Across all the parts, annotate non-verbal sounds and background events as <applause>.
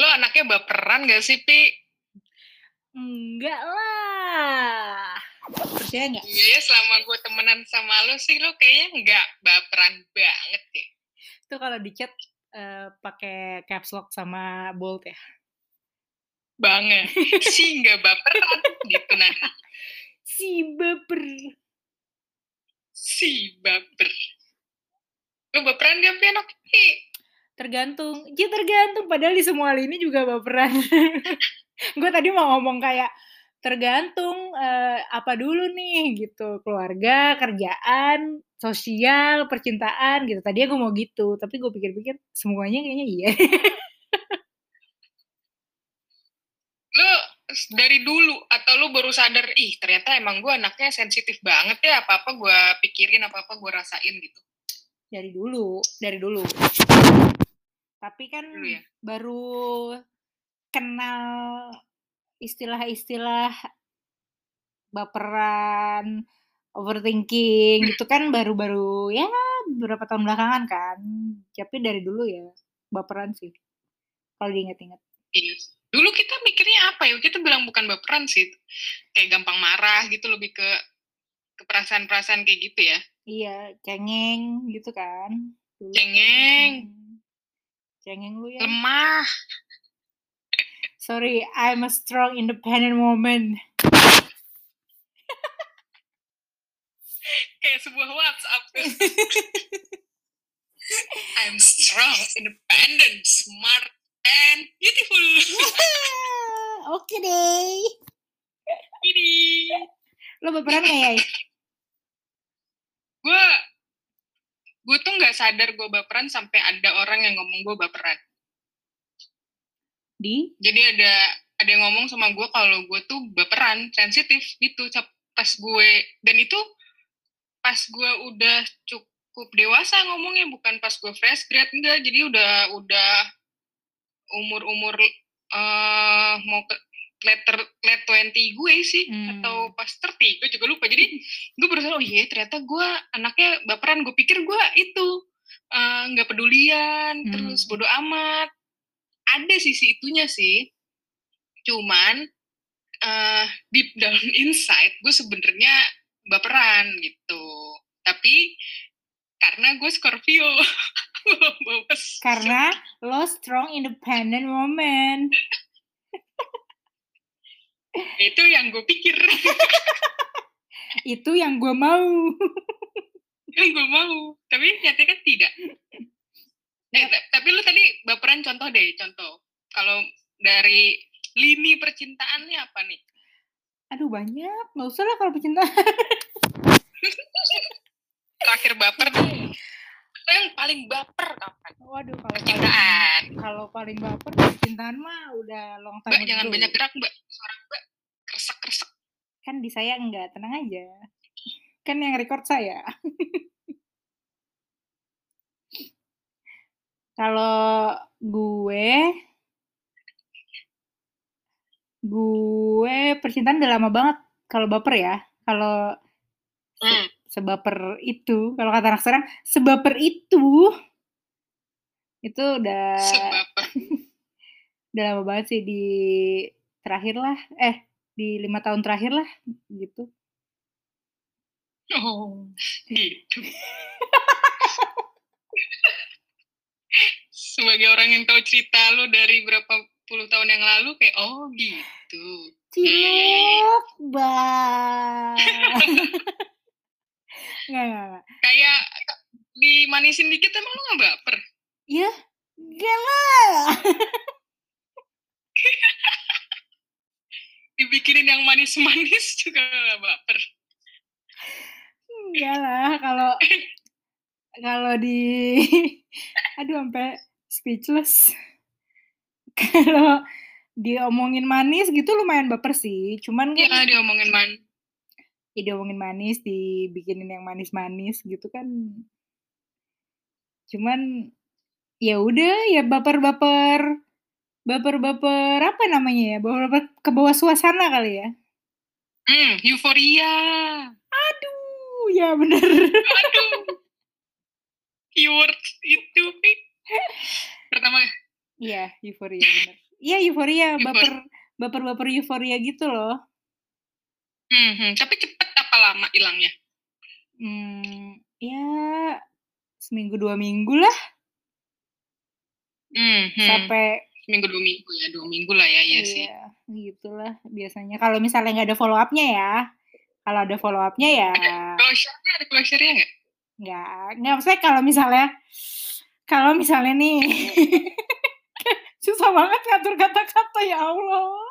Lo anaknya baperan gak sih, Pi? Enggak lah. Percaya nggak? Iya, selama gue temenan sama lo sih, lo kayaknya nggak baperan banget ya. Itu kalau di chat eh, pakai caps lock sama bold ya. Banget. si nggak baperan gitu nanti. Si baper. Si baper. Lo baperan gak, Pi, anak? Pi? Tergantung. Ya tergantung. Padahal di semua hal ini juga baperan. <laughs> gue tadi mau ngomong kayak tergantung eh, apa dulu nih gitu keluarga kerjaan sosial percintaan gitu tadi gue mau gitu tapi gue pikir-pikir semuanya kayaknya iya <laughs> Lo dari dulu atau lo baru sadar, ih ternyata emang gue anaknya sensitif banget ya, apa-apa gue pikirin, apa-apa gue rasain gitu. dari dulu dari dulu tapi kan Dulu ya? baru kenal istilah-istilah baperan overthinking gitu kan baru-baru ya beberapa tahun belakangan kan tapi dari dulu ya baperan sih kalau diingat-ingat Iya. Dulu kita mikirnya apa ya? Kita bilang bukan baperan sih. Kayak gampang marah gitu, lebih ke ke perasaan-perasaan kayak gitu ya. iya cengeng gitu kan dulu. Cengeng, Hmm. Cengeng lu ya lemah. sorry I'm a strong independent woman <laughs> Kayak sebuah WhatsApp. <laughs> I'm strong, independent, smart, and beautiful. oke deh Ini. lo baperan gak ya Gue gue tuh nggak sadar gue baperan sampai ada orang yang ngomong gue baperan. di? Jadi ada ada yang ngomong sama gue kalau gue tuh baperan sensitif gitu. Pas gue dan itu pas gue udah cukup dewasa ngomongnya bukan pas gue fresh grad enggak. Jadi udah udah umur umur eh mau ke letter late 20 gue sih Hmm. atau pas 30 gue juga lupa. Jadi gue baru sadar oh iya ternyata gue anaknya baperan. Gue pikir gue itu eh, nggak pedulian Hmm. terus bodoh amat. Ada sisi itunya sih. Cuman eh deep down <laughs> inside gue sebenarnya baperan gitu. Tapi karena gue Scorpio <laughs> karena lo strong independent woman itu yang gue pikir. Itu yang gue mau. Yang gue mau tapi nyatanya kan tidak. Eh, ta- tapi lu tadi baperan contoh deh contoh. Kalau dari lini percintaannya apa nih? Aduh banyak. Nggak usah lah kalau percintaan. <laughs> Terakhir baper deh yang paling baper kapan waduh kalau percintaan kalau paling baper percintaan mah udah long time mbak jangan banyak gerak mbak. Suara mbak kresek kresek kan di saya enggak tenang aja. Kan yang record saya. <laughs> Kalau gue gue percintaan udah lama banget kalau baper ya. Kalau hmm. Sebaper itu. Kalau kata anak sekarang sebaper itu. Itu udah sebaper. <laughs> udah lama banget sih di terakhir lah. Eh di lima tahun terakhir lah gitu. Oh gitu. <laughs> Sebagai orang yang tahu cerita lo dari berapa puluh tahun yang lalu kayak oh gitu. Ya, ya, ya. cilok bang <laughs> nggak nggak nggak. Kayak dimanisin dikit emang lo gak baper? Ya enggak lah. <laughs> Dibikinin yang manis-manis juga gak baper. Enggak lah kalau kalau di <laughs> aduh sampai speechless. <laughs> Kalau diomongin manis gitu lumayan baper sih cuman kan ya diomongin man ya diomongin manis dibikinin yang manis-manis gitu kan. Cuman ya udah ya baper-baper baper-baper apa namanya ya baper-baper ke bawah suasana kali ya. Hmm euforia. Aduh ya bener. Aduh. Keyword itu. Pertama iya euforia bener. Iya euforia, baper baper baper euforia gitu loh. Hmm, tapi cepet apa lama hilangnya? Hmm, ya seminggu dua minggu lah. Hmm, hmm. Sampai seminggu dua minggu ya, dua minggu lah ya, iya, sih. Iya, gitulah biasanya. Kalau misalnya nggak ada follow up-nya ya, kalau ada follow up-nya ya. Ada closure-nya, ada closure-nya nggak? Nggak, nggak maksudnya kalau misalnya, kalau misalnya nih, <laughs> susah banget ngatur kata-kata ya Allah.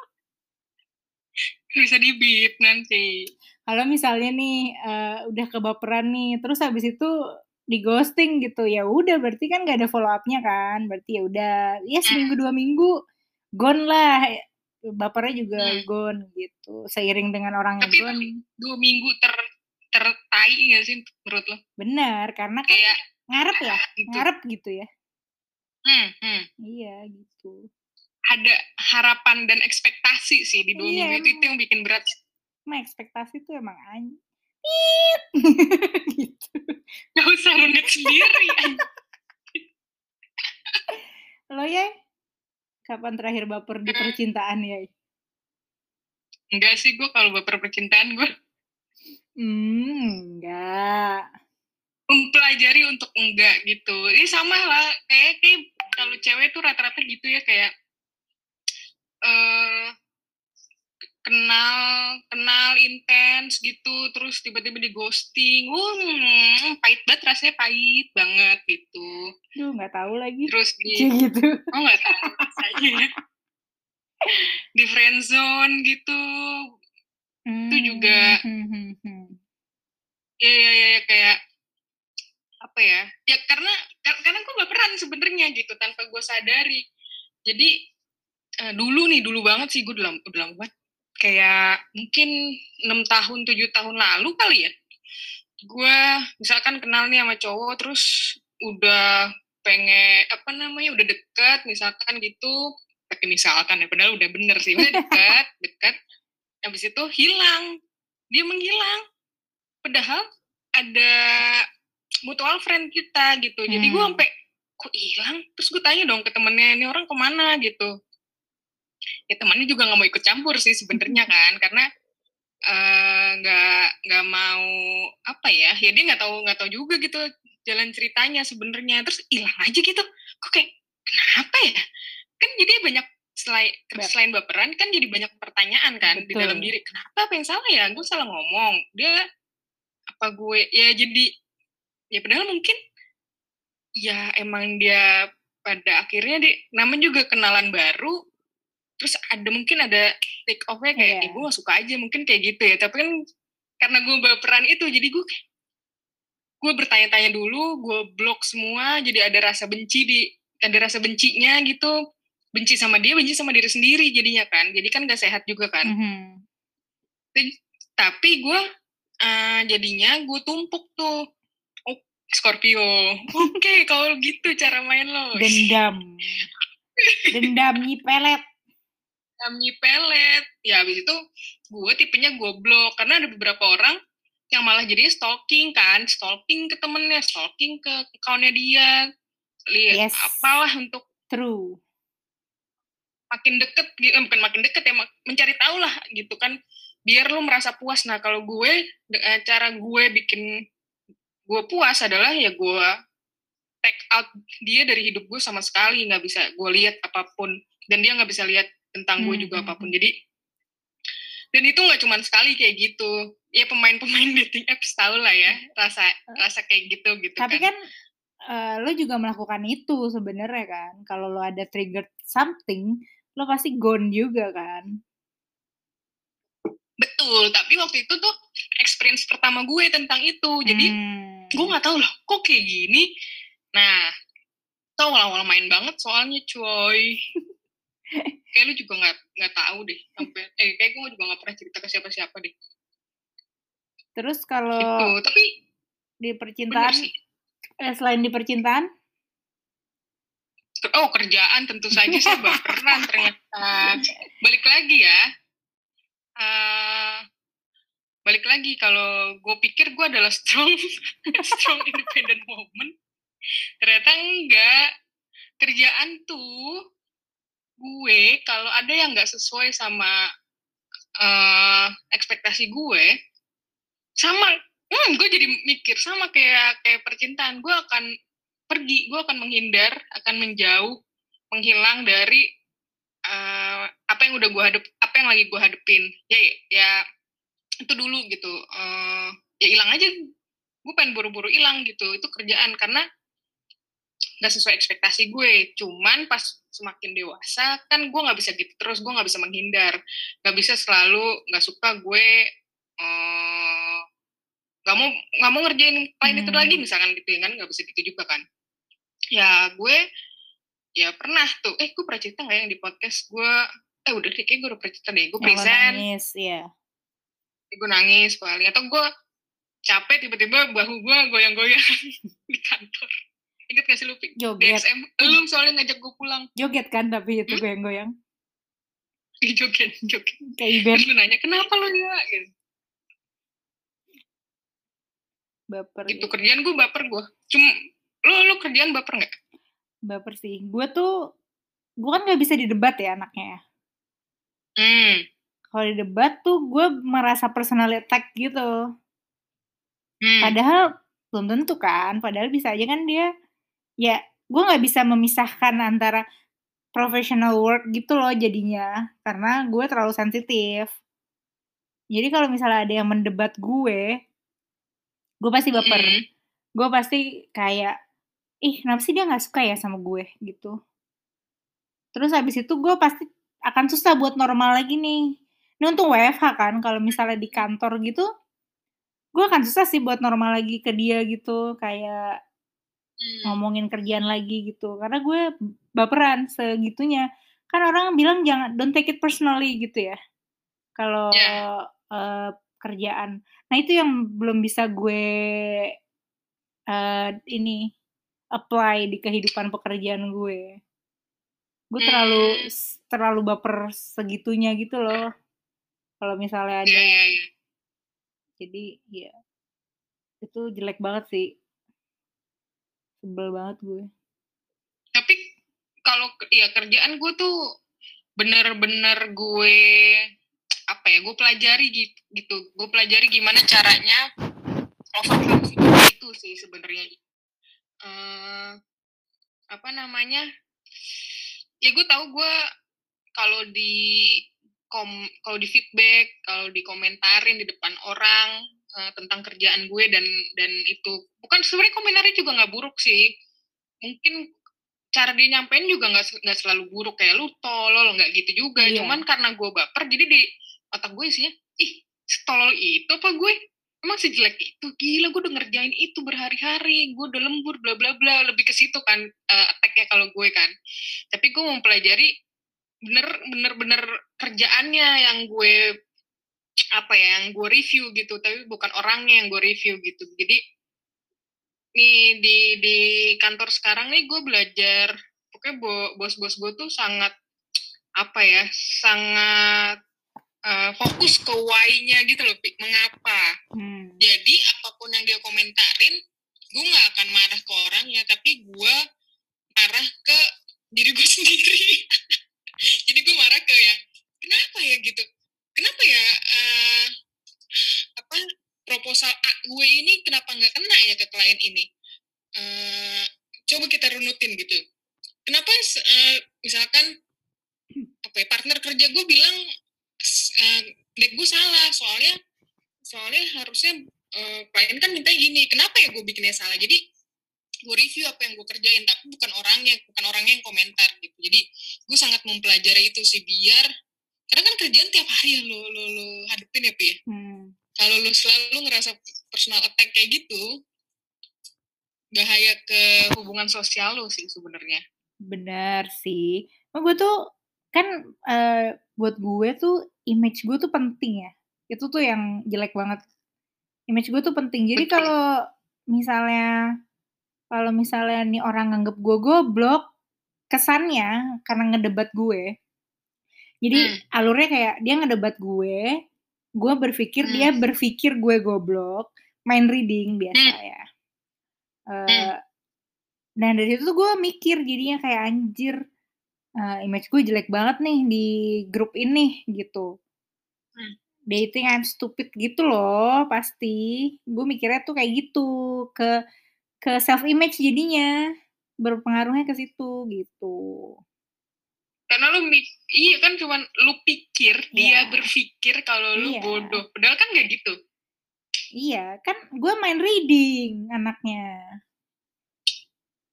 Bisa di beat nanti. Kalau misalnya nih uh, udah kebaperan nih, terus habis itu di ghosting gitu ya udah berarti kan gak ada follow upnya kan berarti ya udah ya seminggu dua minggu gone lah bapernya juga hmm. gone gitu seiring dengan orang yang tapi gone dua minggu ter tertai gak sih menurut lo benar karena kan kayak ngarep ya gitu. ngarep gitu ya hmm, hmm. iya gitu ada harapan dan ekspektasi sih di dua iya, minggu itu, itu yang bikin berat emang ekspektasi tuh emang anj gitu. Gak usah runut sendiri. Lo ya? Kapan terakhir baper di percintaan ya? Enggak sih gue kalau baper percintaan gue. Hmm, enggak. Mempelajari untuk enggak gitu. Ini sama lah kayak kayak kalau cewek tuh rata-rata gitu ya kayak eh uh, kenal kenal intens gitu terus tiba-tiba di ghosting hmm, pahit banget rasanya pahit banget gitu. Duh nggak tahu lagi. Terus di gitu. <laughs> Oh nggak tahu rasanya. Di friendzone gitu. Hmm, itu juga hmm, hmm, hmm. ya ya ya, ya kayak apa ya? Ya karena karena gue baperan sebenarnya gitu tanpa gue sadari. Jadi uh, dulu nih dulu banget sih gue udah lama, udah lama banget kayak mungkin enam tahun tujuh tahun lalu kali ya. Gue misalkan kenal nih sama cowok terus udah pengen apa namanya udah deket misalkan gitu. Tapi misalkan ya padahal udah bener sih udah <laughs> deket deket. Habis itu hilang dia menghilang. Padahal ada mutual friend kita gitu. Jadi gue hmm. sampai kok hilang? Terus gue tanya dong ke temennya ini orang ke mana? Gitu ya temannya juga nggak mau ikut campur sih sebenarnya kan karena eh, nggak uh, nggak mau apa ya ya dia nggak tahu nggak tahu juga gitu jalan ceritanya sebenarnya. Terus hilang aja gitu. Kok kayak kenapa ya? Kan jadi banyak selain selain baperan kan jadi banyak pertanyaan kan Betul. di dalam diri. Kenapa apa yang salah ya? Gue salah ngomong. Dia apa gue ya jadi ya padahal mungkin ya emang dia pada akhirnya di namanya juga kenalan baru terus ada mungkin ada take off-nya kayak yeah. eh, gue gak suka aja mungkin kayak gitu ya. Tapi kan karena gue berperan itu jadi gue gue bertanya-tanya dulu gue blok semua jadi ada rasa benci di ada rasa bencinya gitu. Benci sama dia benci sama diri sendiri jadinya kan. Jadi kan gak sehat juga kan. Mm -hmm. tapi gue uh, jadinya gue tumpuk tuh. Oh Scorpio. Oke okay, kalau gitu cara main lo. Dendam. <laughs> Dendam nyipelet kami pelet. Ya habis itu gue tipenya gue blok karena ada beberapa orang yang malah jadi stalking kan. Stalking ke temennya stalking ke akunnya dia. Lihat yes. apalah untuk true. makin deket gitu eh, bukan makin deket ya mencari tahu lah gitu kan. Biar lo merasa puas. Nah kalau gue eh, cara gue bikin gue puas adalah ya gue take out dia dari hidup gue sama sekali. Nggak bisa gue lihat apa pun. Dan dia nggak bisa lihat tentang gue juga hmm, hmm, apa pun. hmm. jadi dan itu nggak cuma sekali kayak gitu. Ya pemain-pemain <laughs> dating apps tau lah ya rasa rasa kayak gitu gitu tapi kan, kan uh, lo juga melakukan itu sebenarnya kan. Kalau lo ada trigger something lo pasti gone juga kan. Betul tapi waktu itu tuh experience pertama gue tentang itu. Jadi hmm. gue nggak tahu loh kok kayak gini. Nah tau awal-awal main banget soalnya coy <laughs> kayak lu juga nggak nggak tahu deh sampai eh kayak gue juga nggak pernah cerita ke siapa-siapa deh. Terus kalau gitu. tapi di percintaan eh, selain di percintaan? Oh kerjaan tentu saja saya <laughs> baperan ternyata. Balik lagi ya uh, balik lagi kalau gue pikir gue adalah strong <laughs> strong independent woman ternyata enggak. Kerjaan tuh gue kalau ada yang nggak sesuai sama uh, ekspektasi gue sama hmm, gue jadi mikir sama kayak kayak percintaan gue akan pergi gue akan menghindar akan menjauh menghilang dari uh, apa yang udah gue hadap apa yang lagi gue hadepin. Ya ya itu dulu gitu uh, ya hilang aja. Gue pengen buru-buru hilang gitu itu kerjaan karena nggak sesuai ekspektasi gue. Cuman pas semakin dewasa kan gue nggak bisa gitu terus gue nggak bisa menghindar nggak bisa selalu nggak suka gue eh, nggak uh, mau nggak mau ngerjain lain hmm. itu lagi hmm. misalkan gitu ya kan nggak bisa gitu juga kan ya gue ya pernah tuh eh gue pernah cerita nggak yang di podcast gue eh udah deh kayak gue udah pernah cerita deh gue present nangis ya gue nangis paling atau gue capek tiba-tiba bahu gue goyang-goyang <laughs> di kantor Ingat gak sih lu, Joget. DSM. Lu soalnya ngajak gue pulang. Joget kan tapi itu hmm? goyang-goyang. Joget, joget. Kayak Iben. Terus lu nanya, kenapa lu ya? Gitu. Baper. Itu ya. kerjaan gue baper gue. Cuma, lu, lu kerjaan baper gak? Baper sih. Gue tuh, gue kan gak bisa didebat ya anaknya. Hmm. Kalau di debat tuh gue merasa personal attack gitu. Hmm. Padahal belum tentu kan. Padahal bisa aja kan dia ya gue nggak bisa memisahkan antara professional work gitu loh jadinya karena gue terlalu sensitif. Jadi kalau misalnya ada yang mendebat gue gue pasti baper. Mm. gue pasti kayak ih kenapa sih dia nggak suka ya sama gue? gitu. Terus habis itu gue pasti akan susah buat normal lagi nih. Ini untuk WFH kan kalau misalnya di kantor gitu gue akan susah sih buat normal lagi ke dia gitu. Kayak hmm. ngomongin kerjaan lagi gitu karena gue baperan segitunya kan orang bilang jangan don't take it personally gitu ya kalau yeah. uh, kerjaan nah itu yang belum bisa gue uh, ini apply di kehidupan pekerjaan gue gue terlalu hmm. terlalu baper segitunya gitu loh kalau misalnya ada yeah, yeah. jadi ya itu jelek banget sih sebel banget gue tapi kalau ya kerjaan gue tuh bener-bener gue apa ya gue pelajari gitu, gitu. gue pelajari gimana caranya overcome itu sih sebenarnya uh, apa namanya ya gue tahu gue kalau di kom kalau di feedback kalau dikomentarin di depan orang uh, tentang kerjaan gue dan dan itu. Bukan sebenarnya komentarnya juga nggak buruk sih. Mungkin cara dia nyampein juga nggak nggak selalu buruk. Kayak lu tolol nggak gitu juga. Yeah. cuman karena gue baper jadi di otak gue isinya ih tolol itu apa gue? Emang sejelek itu? Gila gue udah ngerjain itu berhari-hari. Gue udah lembur bla bla bla. Lebih ke situ kan uh, attacknya kalau gue kan. Tapi gue mau pelajari bener bener bener kerjaannya yang gue apa ya yang gue review gitu tapi bukan orangnya yang gue review gitu. Jadi nih di di kantor sekarang nih gue belajar pokoknya bos-bos gue tuh sangat apa ya sangat uh, fokus ke why-nya gitu loh mengapa? Hmm. jadi apa pun yang dia komentarin gue nggak akan marah ke orangnya tapi gue marah ke diri gue <laughs> sendiri. Jadi gue marah ke yang kenapa ya? gitu kenapa ya uh, apa proposal A gue ini kenapa nggak kena ya ke klien ini? Uh, coba kita runutin gitu. Kenapa uh, misalkan apa ya, partner kerja gue bilang uh, dek gue salah soalnya soalnya harusnya uh, klien kan minta gini kenapa ya gue bikinnya salah? Jadi gue review apa yang gue kerjain tapi bukan orangnya bukan orangnya yang komentar gitu. Jadi gue sangat mempelajari itu sih biar karena kan kerjaan tiap hari yang lo lo lo hadapin ya pi. Ya? hmm. kalau lo selalu ngerasa personal attack kayak gitu bahaya ke hubungan sosial lo sih sebenarnya. Benar sih. Oh, gue tuh kan uh, buat gue tuh image gue tuh penting ya. Itu tuh yang jelek banget. Image gue tuh penting. Jadi kalau misalnya kalau misalnya nih orang nganggep gue goblok kesannya karena ngedebat gue jadi hmm. alurnya kayak dia ngedebat gue, gue berpikir hmm. dia berpikir gue goblok, main reading biasa hmm. ya. Uh, hmm. Dan dari situ tuh gue mikir jadinya kayak anjir, uh, image gue jelek banget nih di grup ini gitu. Hmm. Dating I'm stupid gitu loh pasti. Gue mikirnya tuh kayak gitu ke ke self image jadinya berpengaruhnya ke situ gitu. Karena lu iya kan cuman lu pikir yeah. dia iya. berpikir kalau lu yeah. bodoh. Padahal kan gak gitu. Iya, kan gue main reading anaknya.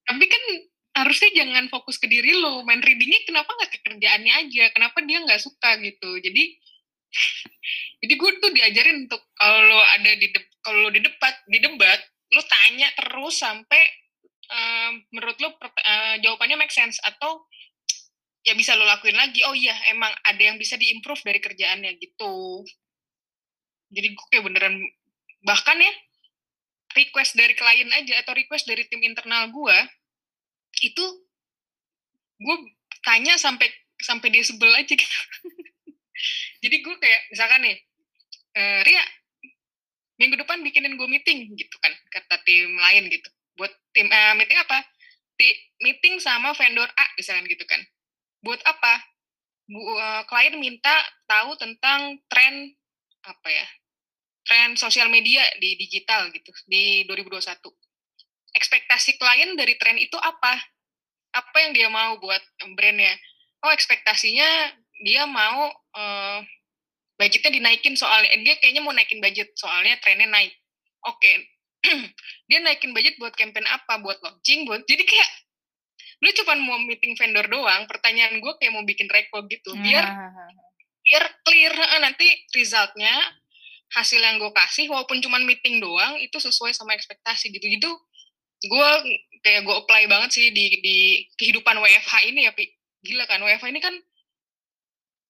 Tapi kan harusnya jangan fokus ke diri lo. Main readingnya kenapa nggak ke kerjaannya aja? Kenapa dia nggak suka gitu? Jadi <laughs> jadi gue tuh diajarin untuk kalau ada di kalau di debat di debat lo tanya terus sampai uh, menurut lo uh, jawabannya make sense atau ya bisa lo lakuin lagi. Oh iya emang ada yang bisa diimprove dari kerjaannya gitu. Jadi gue kayak beneran bahkan ya request dari klien aja atau request dari tim internal gue itu gue tanya sampai sampai dia sebel aja gitu. <laughs> Jadi gue kayak misalkan nih e, Ria minggu depan bikinin gue meeting gitu kan kata tim lain gitu. Buat tim uh, meeting apa? Di, meeting sama vendor A misalnya gitu kan buat apa Bu, uh, klien minta tahu tentang tren apa ya tren sosial media di digital gitu di 2021. Ekspektasi klien dari tren itu apa? Apa yang dia mau buat brandnya? Oh ekspektasinya dia mau uh, budgetnya dinaikin soalnya dia kayaknya mau naikin budget soalnya trennya naik. Oke, okay. <clears throat> dia naikin budget buat campaign apa? Buat launching, buat jadi kayak lu cuma mau meeting vendor doang. Pertanyaan gue kayak mau bikin record gitu biar hmm. biar clear nanti resultnya hasil yang gue kasih walaupun cuma meeting doang itu sesuai sama ekspektasi gitu gitu gue kayak gue apply banget sih di di kehidupan WFH ini ya pi gila kan WFH ini kan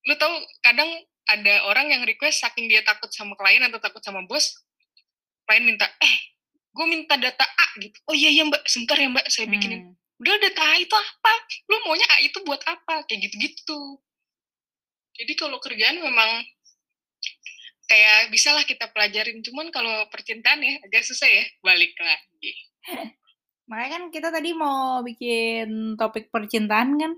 lu tau kadang ada orang yang request saking dia takut sama klien atau takut sama bos klien minta eh gue minta data A gitu oh iya iya mbak sebentar ya mbak saya bikinin hmm. Udah data A itu apa? Lu maunya A itu buat apa? Kayak gitu gitu jadi kalau kerjaan memang kayak bisalah kita pelajarin. Cuman kalau percintaan ya agak susah ya balik lagi. <laughs> Makanya kan kita tadi mau bikin topik percintaan kan?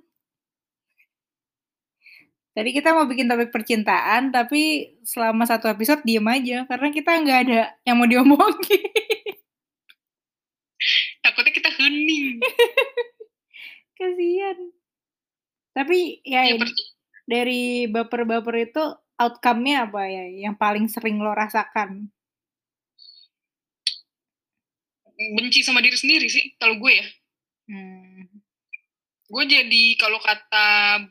Tadi kita mau bikin topik percintaan tapi selama satu episode diem aja. Karena kita nggak ada yang mau diomongin <laughs> takutnya kita hening <laughs> kasihan tapi ya, ya dari baper-baper itu outcome-nya apa ya yang paling sering lo rasakan? Benci sama diri sendiri sih kalau gue ya. Hmm. Gue jadi kalau kata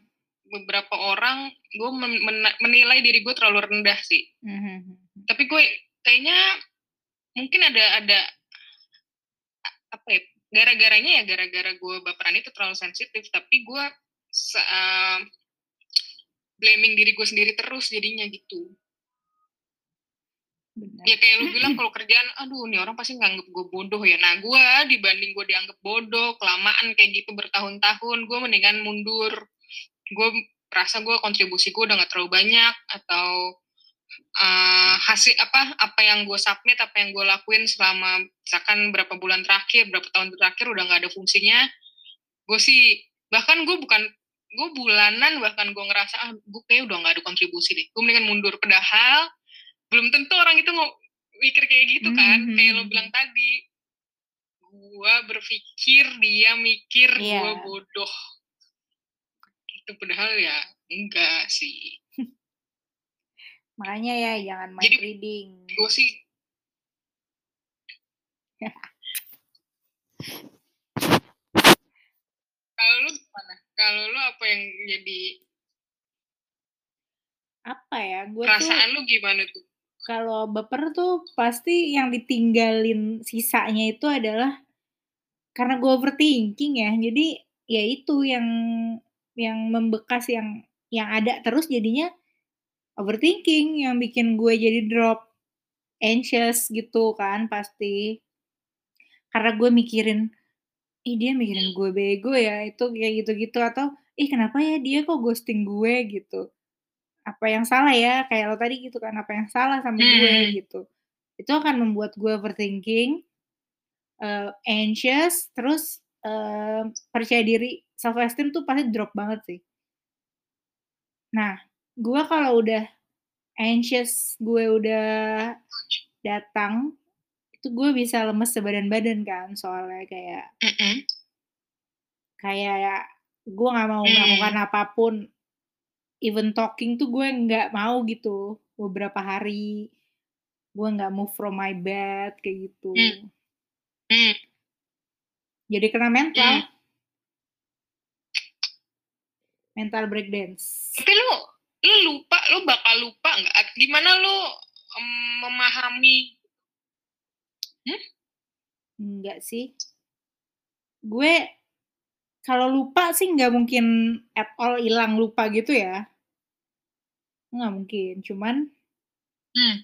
beberapa orang, gue menilai diri gue terlalu rendah sih. Hmm. Tapi gue kayaknya mungkin ada ada apa ya gara-garanya ya gara-gara gue baperan itu terlalu sensitif tapi gue uh, blaming diri gue sendiri terus jadinya gitu. Benar. ya kayak lu bilang <clears throat> kalau kerjaan aduh nih orang pasti nganggep gue bodoh ya. Nah gue dibanding gue dianggap bodoh kelamaan kayak gitu bertahun-tahun gue mendingan mundur. Gue rasa gue kontribusi gue udah gak terlalu banyak atau uh, hasil apa apa yang gue submit apa yang gue lakuin selama misalkan berapa bulan terakhir berapa tahun terakhir udah gak ada fungsinya gue sih bahkan gue bukan gue bulanan bahkan gue ngerasa ah gue kayak udah gak ada kontribusi deh. Gue mendingan mundur. Padahal belum tentu orang itu mau mikir kayak gitu kan. mm -hmm. kayak lo bilang tadi gue berpikir dia mikir yeah. gue bodoh. Itu padahal ya enggak sih makanya ya jangan main Jadi, reading gue sih kalau lu gimana kalau lu apa yang jadi apa ya? Gue perasaan tuh, lu gimana tuh? Kalau baper tuh pasti yang ditinggalin sisanya itu adalah karena gue overthinking ya. Jadi ya itu yang yang membekas yang yang ada terus jadinya overthinking yang bikin gue jadi drop anxious gitu kan pasti. Karena gue mikirin ih dia mikirin gue bego ya itu kayak gitu-gitu atau ih kenapa ya dia kok ghosting gue? gitu. Apa yang salah ya kayak lo tadi gitu kan apa yang salah sama hmm. gue gitu. Itu akan membuat gue overthinking uh, anxious terus uh, percaya diri self esteem tuh pasti drop banget sih. Nah, gue kalau udah anxious, gue udah datang, itu gue bisa lemes sebadan-badan kan, soalnya kayak Mm -mm. kayak gue nggak mau Hmm. melakukan apa pun, even talking tuh gue nggak mau gitu beberapa hari, gue nggak move from my bed kayak gitu. Hmm. Jadi kena mental, Hmm. mental breakdance. Tapi lu lu lupa, lu bakal lupa nggak? Gimana lu em, memahami? Enggak sih. Gue kalau lupa sih nggak mungkin at all hilang lupa gitu ya. Nggak mungkin. Cuman Hmm.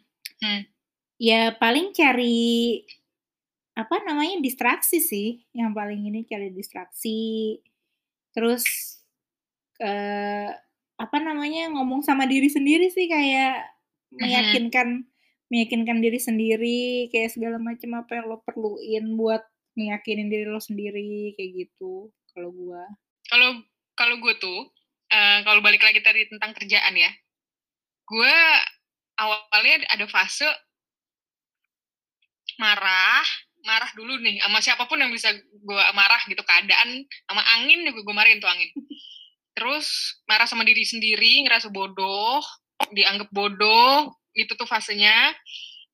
Hmm. ya paling cari apa namanya distraksi sih. Yang paling ini cari distraksi. Terus eh apa namanya ngomong sama diri sendiri sih kayak Mhm. meyakinkan meyakinkan diri sendiri kayak segala macam apa yang lo perluin buat ngeyakinin diri lo sendiri kayak gitu kalau gua Kalau kalau gue tuh, eh, kalau balik lagi tadi tentang kerjaan ya, gue awalnya ada fase marah, marah dulu nih sama siapa pun yang bisa gue marah gitu keadaan sama angin juga gue marahin tuh angin. Terus marah sama diri sendiri, ngerasa bodoh, dianggap bodoh, itu tuh fasenya.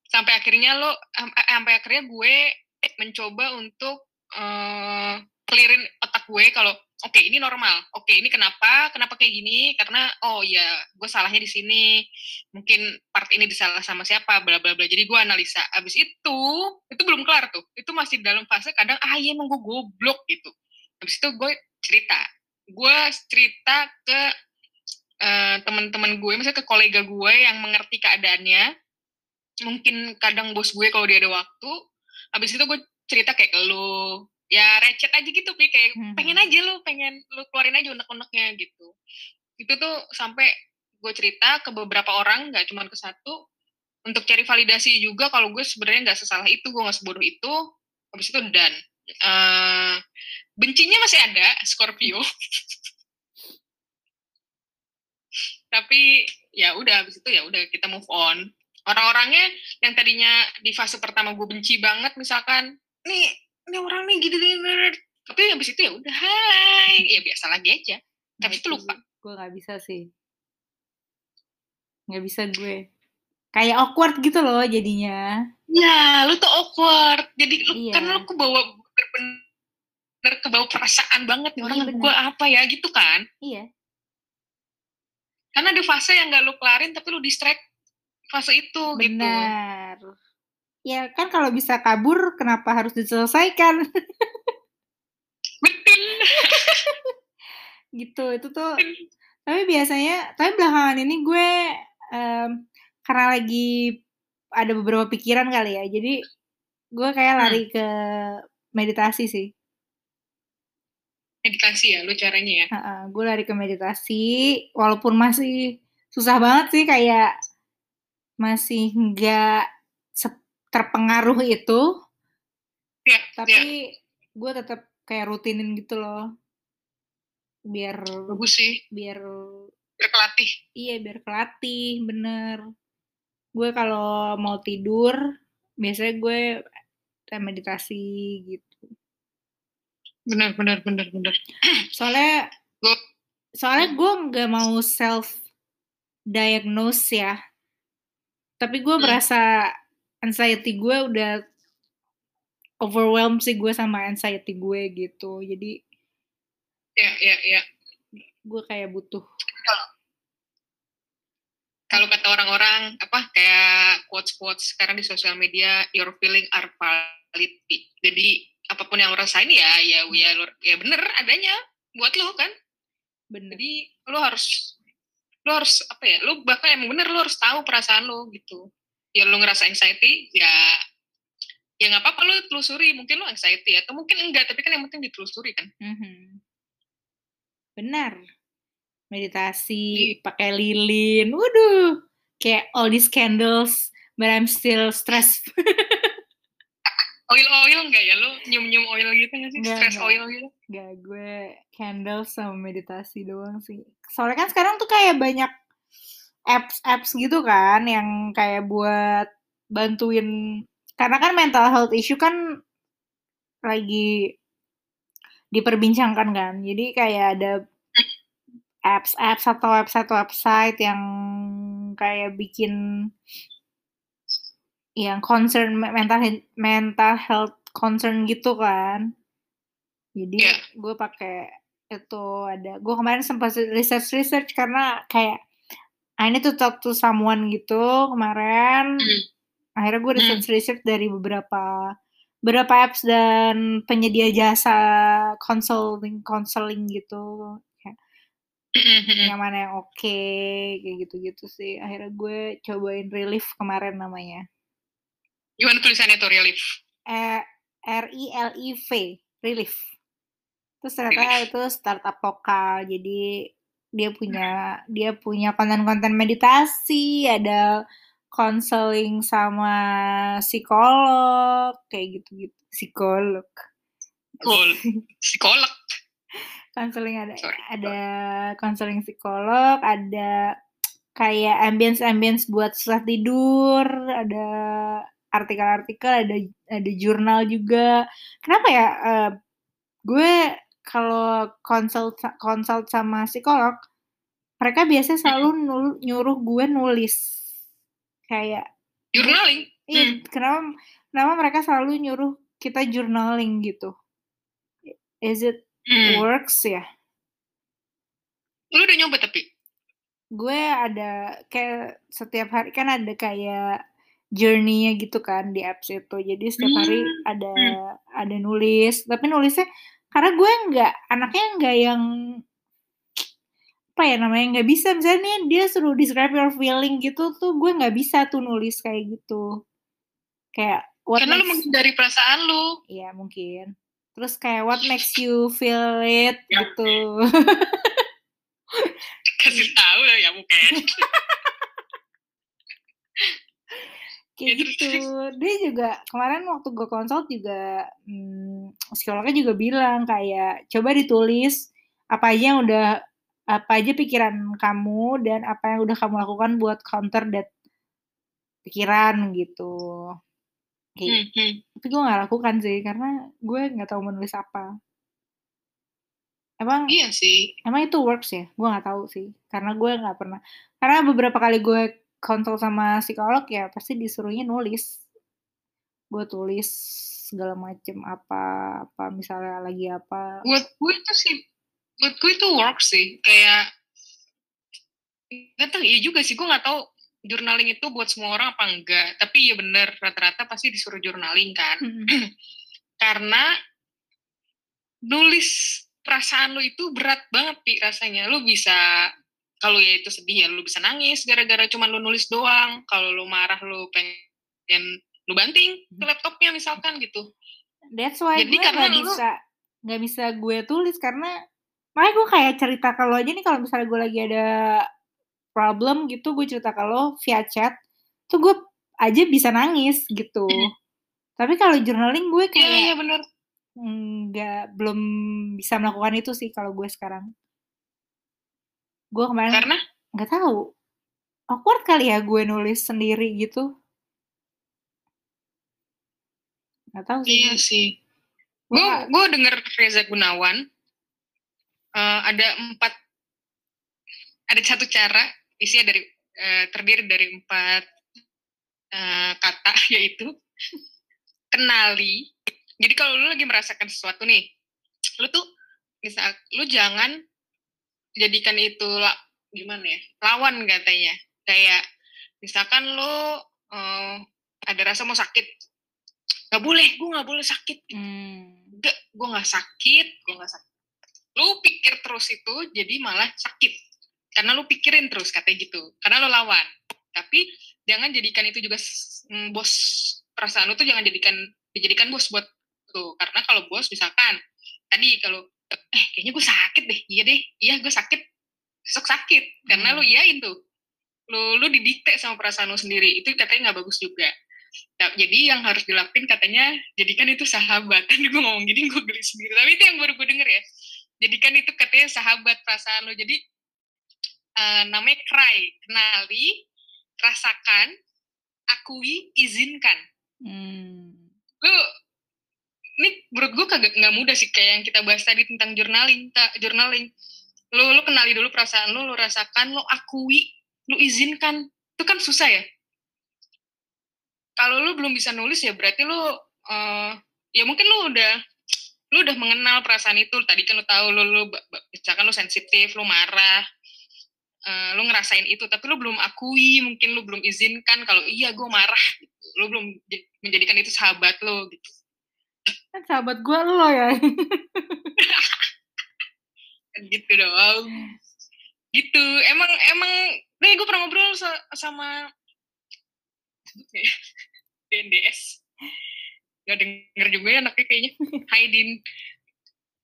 Sampai akhirnya lo, am- sampai akhirnya gue mencoba untuk eh clearin otak gue kalau oke ini normal, oke ini kenapa, kenapa kayak gini, karena oh ya gue salahnya di sini, mungkin part ini disalah sama siapa, bla bla bla. Jadi gue analisa. Abis itu, itu belum kelar tuh, itu masih dalam fase kadang ah iya emang gue goblok gitu. Abis itu gue cerita, gue cerita ke eh, teman-teman gue, misalnya ke kolega gue yang mengerti keadaannya, mungkin kadang bos gue kalau dia ada waktu, habis itu gue cerita kayak ke lu, ya recet aja gitu, Pi, kayak Mhm. pengen aja lu, pengen lu keluarin aja unek-uneknya gitu. Itu tuh sampai gue cerita ke beberapa orang, nggak cuma ke satu, untuk cari validasi juga kalau gue sebenarnya nggak sesalah itu, gue nggak sebodoh itu, habis itu dan eh bencinya masih ada, Scorpio. Tapi ya udah habis itu ya udah kita move on. Orang-orangnya yang tadinya di fase pertama gue benci banget misalkan, nih ini orang nih gini gini, tapi habis itu ya udah hai, ya biasa lagi aja. Nah, Habis itu lupa. gue nggak bisa sih nggak bisa gue kayak awkward gitu loh jadinya Ya, lu tuh awkward. Jadi lu Iya. kan lu kebawa bener-bener kebawa perasaan banget nih orang bener. gue apa ya gitu kan. iya Karena ada fase yang gak lu kelarin tapi lu distract fase itu gitu. benar ya kan kalau bisa kabur kenapa harus diselesaikan <laughs> Betul. gitu itu tuh tapi biasanya tapi belakangan ini gue em, karena lagi ada beberapa pikiran kali ya jadi gue kayak Hmm. lari ke meditasi sih Meditasi ya lu caranya ya. Heeh, gue lari ke meditasi walaupun masih susah banget sih kayak masih nggak terpengaruh itu Ya, ya. tapi gue tetap kayak rutinin gitu loh biar Bagus sih. biar Berkelatih. iya biar kelatih bener gue kalau mau tidur biasanya gue meditasi gitu Benar, benar, benar, benar. <clears throat> soalnya soalnya gue nggak mau self diagnose ya tapi gue Hmm. merasa anxiety gue udah overwhelmed sih gue sama anxiety gue gitu jadi Ya, ya, ya. gue kayak butuh Kalau kata orang-orang apa kayak quotes-quotes sekarang di sosial media, your feeling are valid. Jadi apa pun yang lo rasain ya, ya, ya, lo- ya bener adanya buat lo kan. bener Jadi lo harus lo harus apa ya? Lo bahkan emang bener lo harus tahu perasaan lo gitu. Ya lo ngerasa anxiety, ya ya nggak apa-apa lo telusuri. Mungkin lo anxiety atau mungkin enggak, tapi kan yang penting ditelusuri kan. Mhm. benar meditasi Iya. pakai lilin waduh kayak all these candles but I'm still stressed <laughs> oil oil enggak ya lu nyium nyium oil gitu nggak sih Nggak, stress nggak. oil gitu Gak, gue candle sama meditasi doang sih. Soalnya kan sekarang tuh kayak banyak apps-apps gitu kan yang kayak buat bantuin karena kan mental health issue kan lagi diperbincangkan kan. Jadi kayak ada apps-apps atau website-website yang kayak bikin yang concern mental mental health concern gitu kan. Jadi Iya. gue pakai itu ada gue kemarin sempat research research karena kayak I need to talk to someone gitu kemarin. Hmm. Akhirnya gue research research dari beberapa beberapa apps dan penyedia jasa consulting counseling gitu. Kayak Mm-mm-mm. yang mana yang oke kayak gitu-gitu sih. Akhirnya gue cobain relief kemarin namanya. Gimana tulisannya tuh relief E R I L I V relief. Terus ternyata itu startup lokal. Jadi dia punya dia punya konten-konten meditasi, ada konseling sama psikolog kayak gitu-gitu. Psikolog. Cool. <laughs> psikolog Konseling ada Sorry. ada konseling psikolog, ada kayak ambience-ambience buat setelah tidur, ada artikel-artikel, ada ada jurnal juga. Kenapa ya? eh, gue kalau konsult konsult sama psikolog, mereka biasanya selalu nul- nyuruh gue nulis kayak journaling iya kenapa kenapa mereka selalu nyuruh kita journaling gitu? Is it Hmm. works ya? lu udah nyoba tapi gue ada kayak setiap hari kan ada kayak journey-nya gitu kan di apps itu. Jadi setiap hari Hmm, ada ada nulis, tapi nulisnya karena gue nggak anaknya nggak yang apa ya namanya nggak bisa. Misalnya nih dia suruh describe your feeling gitu tuh gue nggak bisa tuh nulis kayak gitu. Kayak what karena lu makes menghindari perasaan lu. Iya mungkin. Terus kayak what makes you feel it Ya. gitu. <laughs> kasih tahu lah ya mungkin <laughs> kayak Ya, gitu. dia juga kemarin waktu gue konsult juga hmm, psikolognya juga bilang kayak coba ditulis apa aja yang udah apa aja pikiran kamu dan apa yang udah kamu lakukan buat counter that pikiran gitu. Kayak Hmm, hmm. tapi gue nggak lakukan sih karena gue nggak tahu menulis apa. Emang iya sih. emang itu works ya? Gue nggak tahu sih karena gue nggak pernah karena beberapa kali gue konsul sama psikolog ya pasti disuruhnya nulis. Gue tulis segala macem apa apa misalnya lagi apa. Buat gue itu sih buat gue itu work sih. Kayak nggak tahu iya juga sih. Gue nggak tahu journaling itu buat semua orang apa enggak. Tapi ya bener rata-rata pasti disuruh journaling kan. <clears throat> Karena nulis perasaan lu itu berat banget pi rasanya. Lu bisa kalau ya itu sedih ya lu bisa nangis gara-gara cuma lu nulis doang. Kalau lu marah lu pengen lu banting ke laptopnya misalkan gitu. That's why Jadi gue karena nggak lu- bisa nggak bisa gue tulis karena makanya gue kayak cerita ke lo aja nih kalau misalnya gue lagi ada problem gitu gue cerita ke lo via chat tuh gue aja bisa nangis gitu. Tapi kalau journaling gue iya kayak iya bener. nggak belum bisa melakukan itu sih kalau gue sekarang gue kemarin karena? nggak tahu. Awkward kali ya gue nulis sendiri gitu. Nggak tahu sih iya sih. Gue gue nggak- gue denger Reza Gunawan eh, ada empat ada satu cara isinya dari eh, terdiri dari empat eh, kata <laughs> yaitu kenali. Jadi kalau lu lagi merasakan sesuatu nih lu tuh misal lu jangan jadikan itu la, gimana ya lawan katanya. Kayak misalkan lu eh, ada rasa mau sakit nggak boleh gue nggak boleh sakit. Hmm. gue nggak sakit gue nggak sakit. Lu pikir terus itu jadi malah sakit. Karena lu pikirin terus katanya gitu. Karena lu lawan. Tapi jangan jadikan itu juga mm, bos. Perasaan lu tuh jangan jadikan dijadikan bos buat tuh karena kalau bos misalkan tadi kalau eh kayaknya gue sakit deh iya deh iya gue sakit besok sakit karena Hmm. lu iyain tuh lu lu didikte sama perasaan lu sendiri itu katanya nggak bagus juga Nah, jadi yang harus dilakuin katanya jadikan itu sahabat. Kan <laughs> gue ngomong gini gue geli sendiri. Tapi itu yang baru gue denger ya. Jadikan itu katanya sahabat perasaan lo. Jadi uh, namanya cry, kenali, rasakan, akui, izinkan. Hmm. Gue ini menurut gue kagak nggak mudah sih kayak yang kita bahas tadi tentang journaling, tak journaling. Lo lo kenali dulu perasaan lo, lo rasakan, lo akui, lo izinkan. Itu kan susah ya kalau lu belum bisa nulis ya berarti lu uh, ya mungkin lu udah lu udah mengenal perasaan itu tadi kan lu tahu lu lu misalkan lu sensitif lu marah uh, lu ngerasain itu tapi lu belum akui mungkin lu belum izinkan kalau iya gue marah gitu. lu belum menjadikan itu sahabat lo gitu kan sahabat gue lo ya. <laughs> Kan gitu dong gitu. Emang emang nih gue pernah ngobrol sama <laughs> DNDS gak denger juga ya anaknya kayaknya. Haidin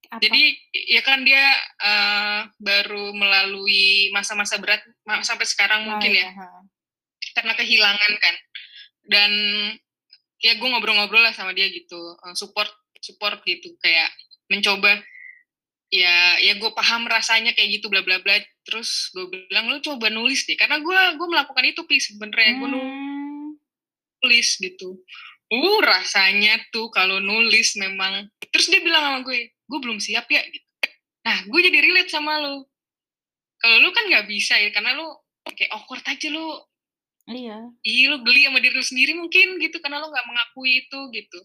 Apa? jadi ya kan dia uh, baru melalui masa-masa berat sampai sekarang oh, mungkin ya, ya karena kehilangan kan. Dan ya gue ngobrol-ngobrol lah sama dia gitu uh, support support gitu kayak mencoba ya ya gue paham rasanya kayak gitu bla bla bla. Terus gue bilang lu coba nulis deh karena gue gue melakukan itu pi sebenarnya. Hmm. gue nulis gitu. Uh rasanya tuh kalau nulis memang terus dia bilang sama gue gue belum siap ya gitu. Nah gue jadi relate sama lo kalau lu kan nggak bisa ya karena lu kayak awkward aja lu iya. Iya lu geli sama diri lu sendiri mungkin gitu karena lu nggak mengakui itu gitu.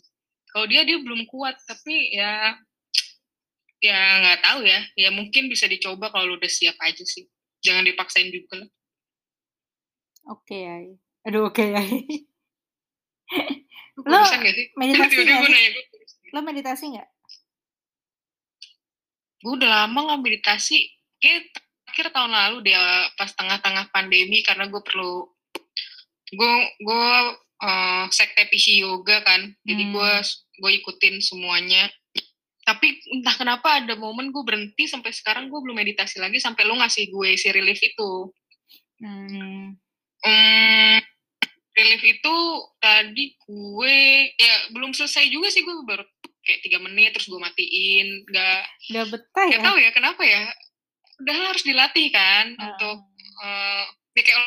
Kalau dia dia belum kuat tapi ya ya nggak tahu ya. Ya mungkin bisa dicoba kalau lu udah siap aja sih. Jangan dipaksain juga. Lah oke okay, aduh oke okay, lo meditasi nggak lo meditasi nggak? Gue udah lama nggak meditasi. Kayak akhir tahun lalu dia pas tengah-tengah pandemi karena gue perlu gue gue uh, sekte PC yoga kan jadi hmm. gue gue ikutin semuanya tapi entah kenapa ada momen gue berhenti sampai sekarang gue belum meditasi lagi sampai lo ngasih gue si relief itu hmm. Hmm, relief itu tadi gue ya belum selesai juga sih gue baru kayak tiga menit terus gue matiin nggak nggak betah ya tahu ya kenapa ya udah harus dilatih kan uh. untuk uh, ya kayak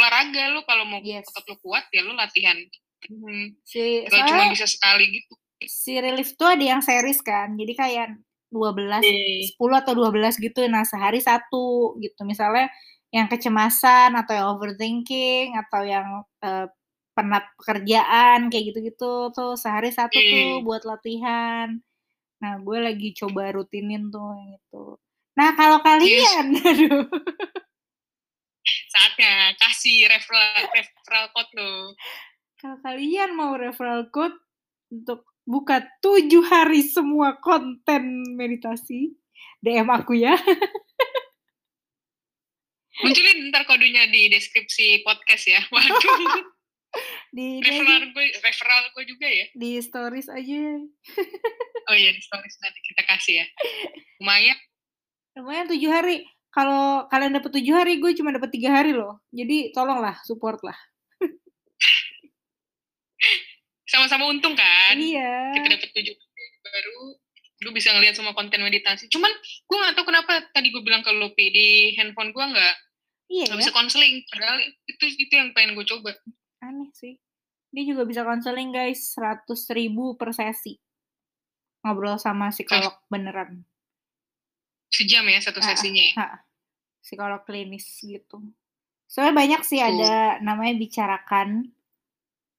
olahraga lu kalau mau yes. tetap lu kuat ya lu latihan hmm. si Gak cuma bisa sekali gitu si relief tuh ada yang series kan jadi kayak 12 yeah. 10 atau 12 gitu nah sehari satu gitu misalnya yang kecemasan atau yang overthinking atau yang uh, penat pekerjaan kayak gitu-gitu tuh sehari satu hmm. tuh buat latihan. Nah, gue lagi coba rutinin tuh yang itu. Nah, kalau kalian, yes. <laughs> aduh. Saatnya kasih referral, referral code lo. Kalau kalian mau referral code untuk buka tujuh hari semua konten meditasi, DM aku ya. <laughs> Munculin ntar kodenya di deskripsi podcast ya. Waduh. <laughs> di referral gue referral gue juga ya di stories aja oh iya di stories nanti kita kasih ya <laughs> lumayan lumayan tujuh hari kalau kalian dapat tujuh hari gue cuma dapat tiga hari loh. Jadi tolonglah support lah sama-sama untung kan? Iya. Kita dapat tujuh baru lu bisa ngeliat semua konten meditasi. Cuman gue gak tahu kenapa tadi gue bilang ke Lupi di handphone gue nggak iya, gak ya? bisa konseling padahal itu itu yang pengen gue coba. Aneh sih. Dia juga bisa konseling guys 100 ribu per sesi. Ngobrol sama psikolog beneran sejam ya satu sesinya ya? Ha, psikolog klinis gitu soalnya banyak sih ada namanya bicarakan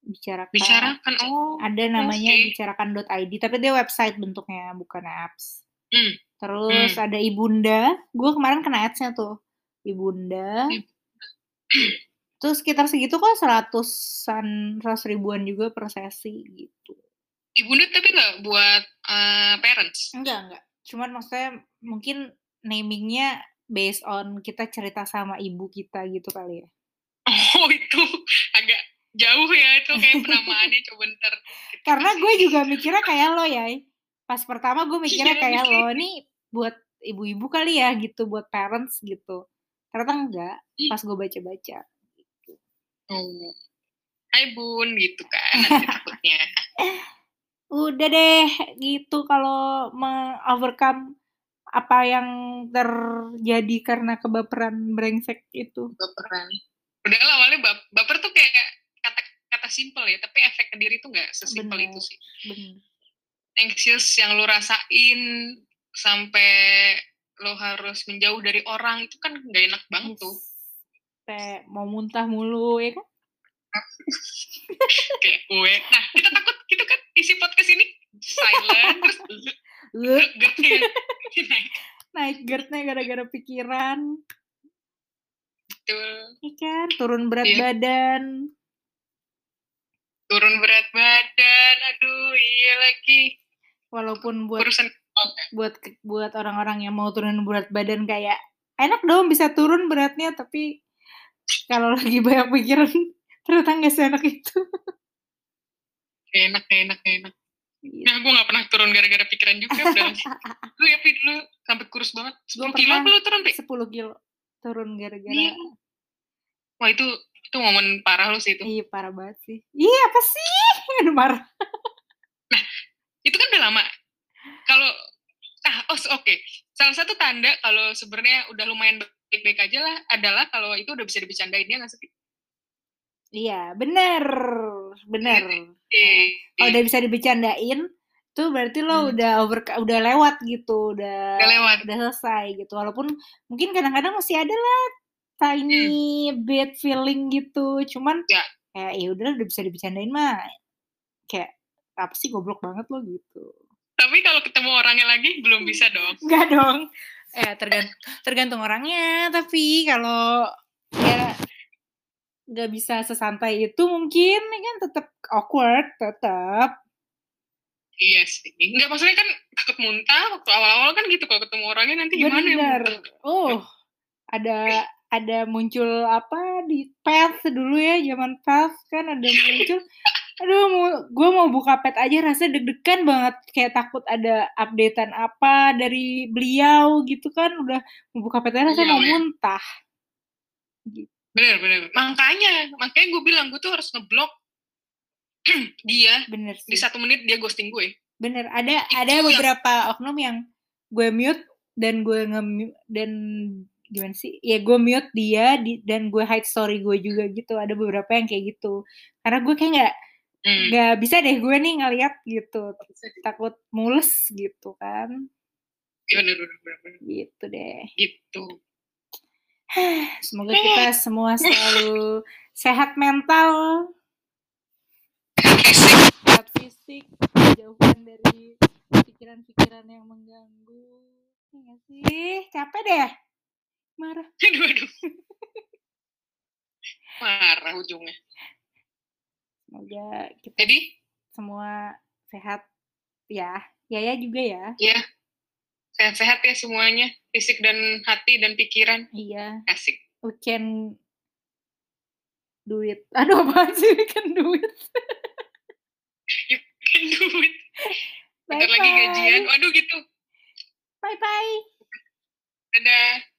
bicarakan bicarakan oh ada namanya okay. bicarakan.id tapi dia website bentuknya bukan apps hmm. terus hmm. ada ibunda gue kemarin kena adsnya tuh ibunda hmm. Terus sekitar segitu kok seratusan, seratus ribuan juga per sesi gitu. Ibunda tapi nggak buat uh, parents? Enggak, enggak. Cuman maksudnya mungkin namingnya based on kita cerita sama ibu kita gitu kali ya. Oh itu agak jauh ya itu kayak penamaannya <laughs> coba ntar. Karena gue juga mikirnya kayak lo ya. Pas pertama gue <laughs> mikirnya iya, kayak lo nih buat ibu-ibu kali ya gitu, buat parents gitu. Ternyata enggak, pas gue baca-baca. Oh. Hai bun gitu kan nanti takutnya. <laughs> Udah deh gitu kalau me-overcome apa yang terjadi karena kebaperan brengsek itu. Baperan. Udah lah, awalnya bap- baper tuh kayak kata kata simple ya, tapi efek ke diri tuh nggak sesimpel Bener. itu sih. Bener. Anxious yang lu rasain sampai lo harus menjauh dari orang itu kan nggak enak banget tuh. Kayak mau muntah mulu ya kan? Kayak gue. Nah, kita takut gitu kan isi podcast ini silent terus Lek, <laughs> gertnya naik. naik GERD-nya gara-gara pikiran. Betul. Iya kan? Turun berat Iya. badan. Turun berat badan, aduh iya lagi. Walaupun buat Urusan buat buat orang-orang yang mau turun berat badan kayak enak dong bisa turun beratnya tapi kalau lagi banyak pikiran ternyata nggak seenak itu. enak, enak, enak. Nah, gue gak pernah turun gara-gara pikiran juga. Udah. <laughs> lu ya, Pi, lu sampai kurus banget. 10 Gua kilo apa lu turun, Pi? 10 kilo turun gara-gara Iya. Wah, itu itu momen parah lu sih itu. iya parah banget sih. Iya apa sih? <laughs> Aduh marah. Itu kan udah lama. Kalau ah oh oke. Salah satu tanda kalau sebenarnya udah lumayan baik-baik aja lah adalah kalau itu udah bisa dibicarain ya nggak sih? Iya bener bener. Eh, Kalau udah bisa dibecandain tuh berarti lo Hmm. udah over udah lewat gitu udah Udah lewat. udah selesai gitu walaupun mungkin kadang-kadang masih ada lah tiny bad feeling gitu cuman Ya. kayak ya udah udah bisa dibecandain mah kayak apa sih goblok banget lo gitu Tapi kalau ketemu orangnya lagi belum bisa dong. Enggak dong. Eh tergantung tergantung orangnya, tapi kalau ya nggak bisa sesantai itu mungkin ya kan tetap awkward, tetap. Iya sih. Enggak maksudnya kan takut muntah waktu awal-awal kan gitu kalau ketemu orangnya nanti gimana ya Bener. muntah. Oh, ada ada muncul apa di pet dulu ya zaman pet kan ada muncul <laughs> aduh mau gue mau buka pet aja rasanya deg-degan banget kayak takut ada updatean apa dari beliau gitu kan udah mau buka pet aja rasanya Beliau mau ya? muntah Bener, bener. Makanya, makanya gue bilang gue tuh harus ngeblok <clears throat> dia bener di sih satu menit dia ghosting gue. bener ada Itu ada yang- beberapa oknum yang gue mute dan gue nge dan gimana sih ya gue mute dia di, dan gue hide story gue juga gitu ada beberapa yang kayak gitu karena gue kayak nggak Hmm. nggak bisa deh gue nih ngeliat gitu takut mules gitu kan bener, bener, bener, bener. gitu deh Gitu. <sighs> semoga kita semua selalu sehat mental. Sehat fisik jauhan dari pikiran-pikiran yang mengganggu. Iya sih? Capek deh. Marah. <laughs> Aduh, aduh. Marah ujungnya. semoga kita Jadi, semua sehat. Ya Yaya juga ya. Ya sehat-sehat ya semuanya. Fisik dan hati dan pikiran. iya Asik. we can do it aduh apa sih we can do it Duit. bye Bentar lagi gajian. Waduh gitu. bye bye Dadah.